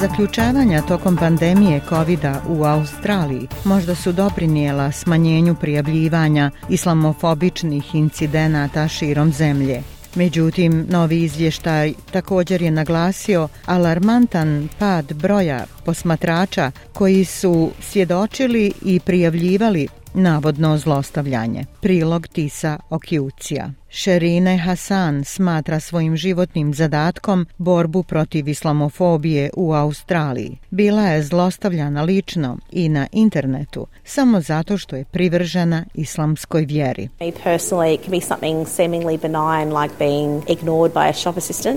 Zaključavanja tokom pandemije covid u Australiji možda su doprinijela smanjenju prijavljivanja islamofobičnih incidenata širom zemlje. Međutim, novi izvještaj također je naglasio alarmantan pad broja posmatrača koji su svjedočili i prijavljivali navodno zlostavljanje. Prilog Tisa Okiucija. Šerine Hasan smatra svojim životnim zadatkom borbu protiv islamofobije u Australiji. Bila je zlostavljana lično i na internetu samo zato što je privržena islamskoj vjeri.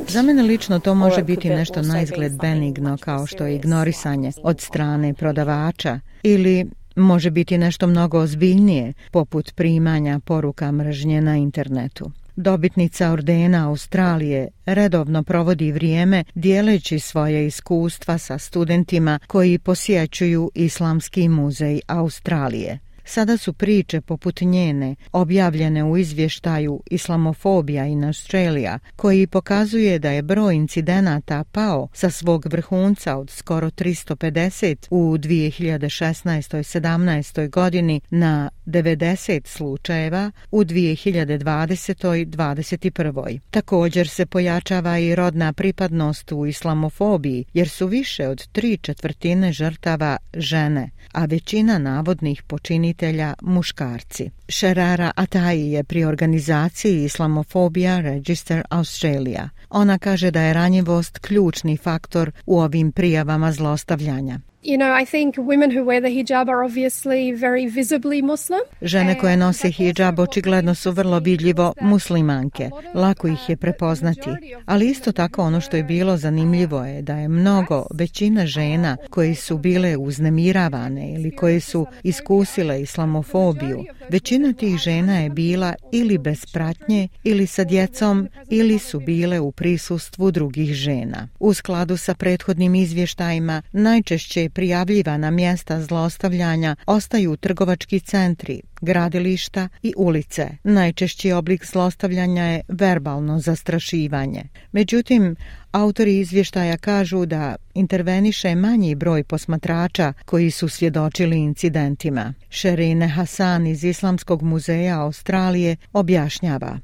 Za mene lično to može biti nešto najizgled benigno kao što je ignorisanje od strane prodavača ili može biti nešto mnogo ozbiljnije, poput primanja poruka mržnje na internetu. Dobitnica ordena Australije redovno provodi vrijeme dijeleći svoje iskustva sa studentima koji posjećuju Islamski muzej Australije. Sada su priče poput njene, objavljene u izvještaju Islamofobija in Australia, koji pokazuje da je broj incidenata pao sa svog vrhunca od skoro 350 u 2016. 17. godini na 90 slučajeva u 2020. 21. Također se pojačava i rodna pripadnost u islamofobiji, jer su više od tri četvrtine žrtava žene, a većina navodnih počinitelja učitelja muškarci. Sharara Ataji je pri organizaciji Islamofobia Register Australia. Ona kaže da je ranjivost ključni faktor u ovim prijavama zlostavljanja. Žene koje nose hijab očigledno su vrlo vidljivo muslimanke, lako ih je prepoznati. Ali isto tako ono što je bilo zanimljivo je da je mnogo, većina žena koje su bile uznemiravane ili koje su iskusile islamofobiju, većina tih žena je bila ili bez pratnje ili sa djecom ili su bile u prisustvu drugih žena. U skladu sa prethodnim izvještajima najčešće prijavljivana mjesta zlostavljanja ostaju trgovački centri, gradilišta i ulice. Najčešći oblik zlostavljanja je verbalno zastrašivanje. Međutim, autori izvještaja kažu da interveniše manji broj posmatrača koji su svjedočili incidentima. Sherine Hassan iz Islamskog muzeja Australije objašnjava.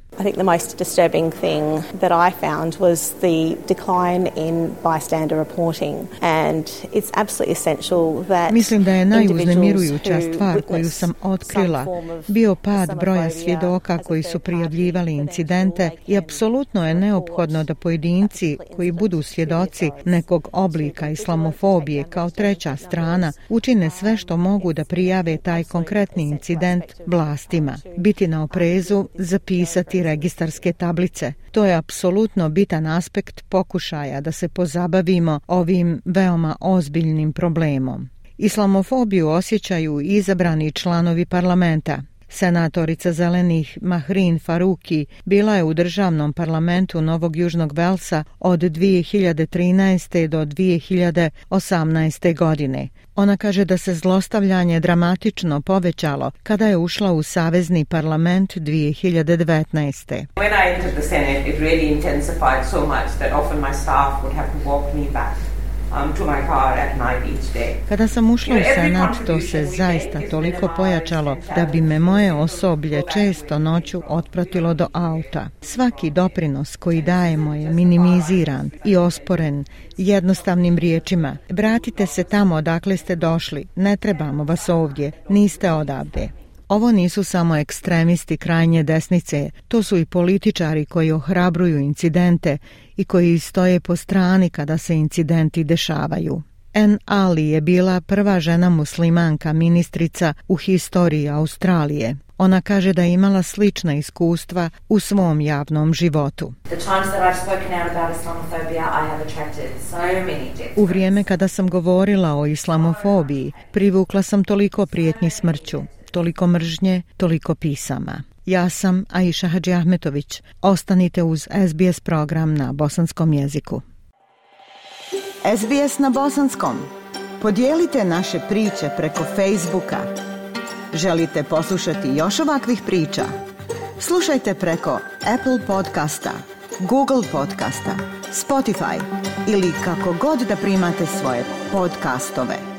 Mislim da je najuznemirujuća stvar koju sam otkrila bio pad broja svjedoka koji su prijavljivali incidente i apsolutno je neophodno da pojedinci koji budu svjedoci nekog oblika islamofobije kao treća strana učine sve što mogu da prijave taj konkretni incident vlastima. Biti na oprezu, zapisati registarske tablice. To je apsolutno bitan aspekt pokušaja da se pozabavimo ovim veoma ozbiljnim problemom. Islamofobiju osjećaju izabrani članovi parlamenta. Senatorica zelenih Mahrin Faruki bila je u državnom parlamentu Novog Južnog Velsa od 2013. do 2018. godine. Ona kaže da se zlostavljanje dramatično povećalo kada je ušla u savezni parlament 2019. When the Senate, it really intensified so much that often my staff would have to walk me back Um, Kada sam ušla u Senat, to se zaista toliko pojačalo da bi me moje osoblje često noću otpratilo do auta. Svaki doprinos koji dajemo je minimiziran i osporen jednostavnim riječima. Bratite se tamo odakle ste došli, ne trebamo vas ovdje, niste odavde. Ovo nisu samo ekstremisti krajnje desnice, to su i političari koji ohrabruju incidente i koji stoje po strani kada se incidenti dešavaju. N Ali je bila prva žena muslimanka ministrica u historiji Australije. Ona kaže da je imala slična iskustva u svom javnom životu. U vrijeme kada sam govorila o islamofobiji, privukla sam toliko prijetnji smrću toliko mržnje, toliko pisama. Ja sam Aisha Hadži Ahmetović. Ostanite uz SBS program na bosanskom jeziku. SBS na bosanskom. Podijelite naše priče preko Facebooka. Želite poslušati još ovakvih priča? Slušajte preko Apple podcasta, Google podcasta, Spotify ili kako god da primate svoje podcastove.